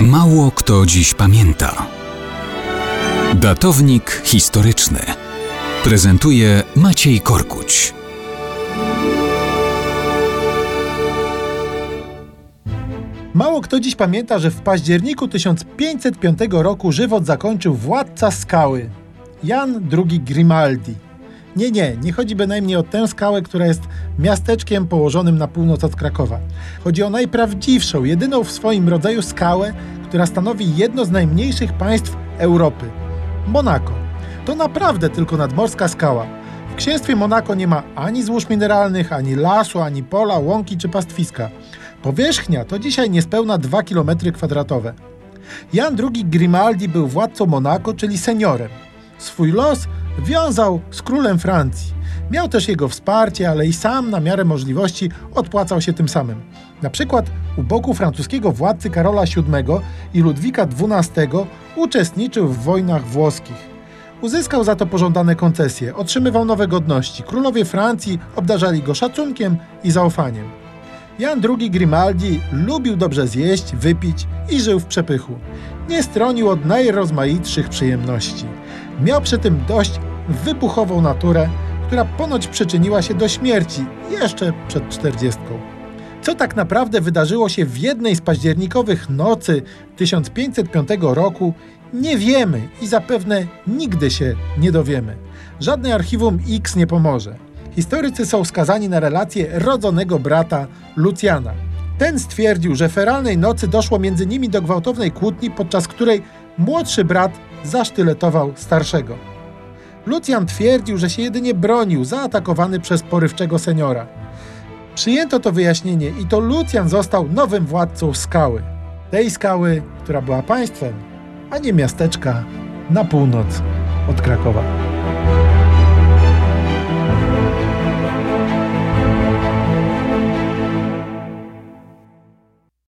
Mało kto dziś pamięta. Datownik historyczny prezentuje Maciej Korkuć. Mało kto dziś pamięta, że w październiku 1505 roku żywot zakończył władca skały Jan II Grimaldi. Nie, nie, nie chodzi bynajmniej o tę skałę, która jest miasteczkiem położonym na północ od Krakowa. Chodzi o najprawdziwszą, jedyną w swoim rodzaju skałę, która stanowi jedno z najmniejszych państw Europy Monako. To naprawdę tylko nadmorska skała. W księstwie Monako nie ma ani złóż mineralnych, ani lasu, ani pola, łąki czy pastwiska. Powierzchnia to dzisiaj niespełna 2 km kwadratowe. Jan II Grimaldi był władcą Monako, czyli seniorem. Swój los wiązał z królem Francji. Miał też jego wsparcie, ale i sam na miarę możliwości odpłacał się tym samym. Na przykład u boku francuskiego władcy Karola VII i Ludwika XII uczestniczył w wojnach włoskich. Uzyskał za to pożądane koncesje, otrzymywał nowe godności. Królowie Francji obdarzali go szacunkiem i zaufaniem. Jan II Grimaldi lubił dobrze zjeść, wypić i żył w przepychu. Nie stronił od najrozmaitszych przyjemności. Miał przy tym dość wybuchową naturę, która ponoć przyczyniła się do śmierci jeszcze przed czterdziestką. Co tak naprawdę wydarzyło się w jednej z październikowych nocy 1505 roku, nie wiemy i zapewne nigdy się nie dowiemy. Żadne archiwum X nie pomoże. Historycy są skazani na relację rodzonego brata Lucjana. Ten stwierdził, że feralnej nocy doszło między nimi do gwałtownej kłótni, podczas której młodszy brat zasztyletował starszego. Lucjan twierdził, że się jedynie bronił, zaatakowany przez porywczego seniora. Przyjęto to wyjaśnienie i to Lucjan został nowym władcą skały. Tej skały, która była państwem, a nie miasteczka na północ od Krakowa.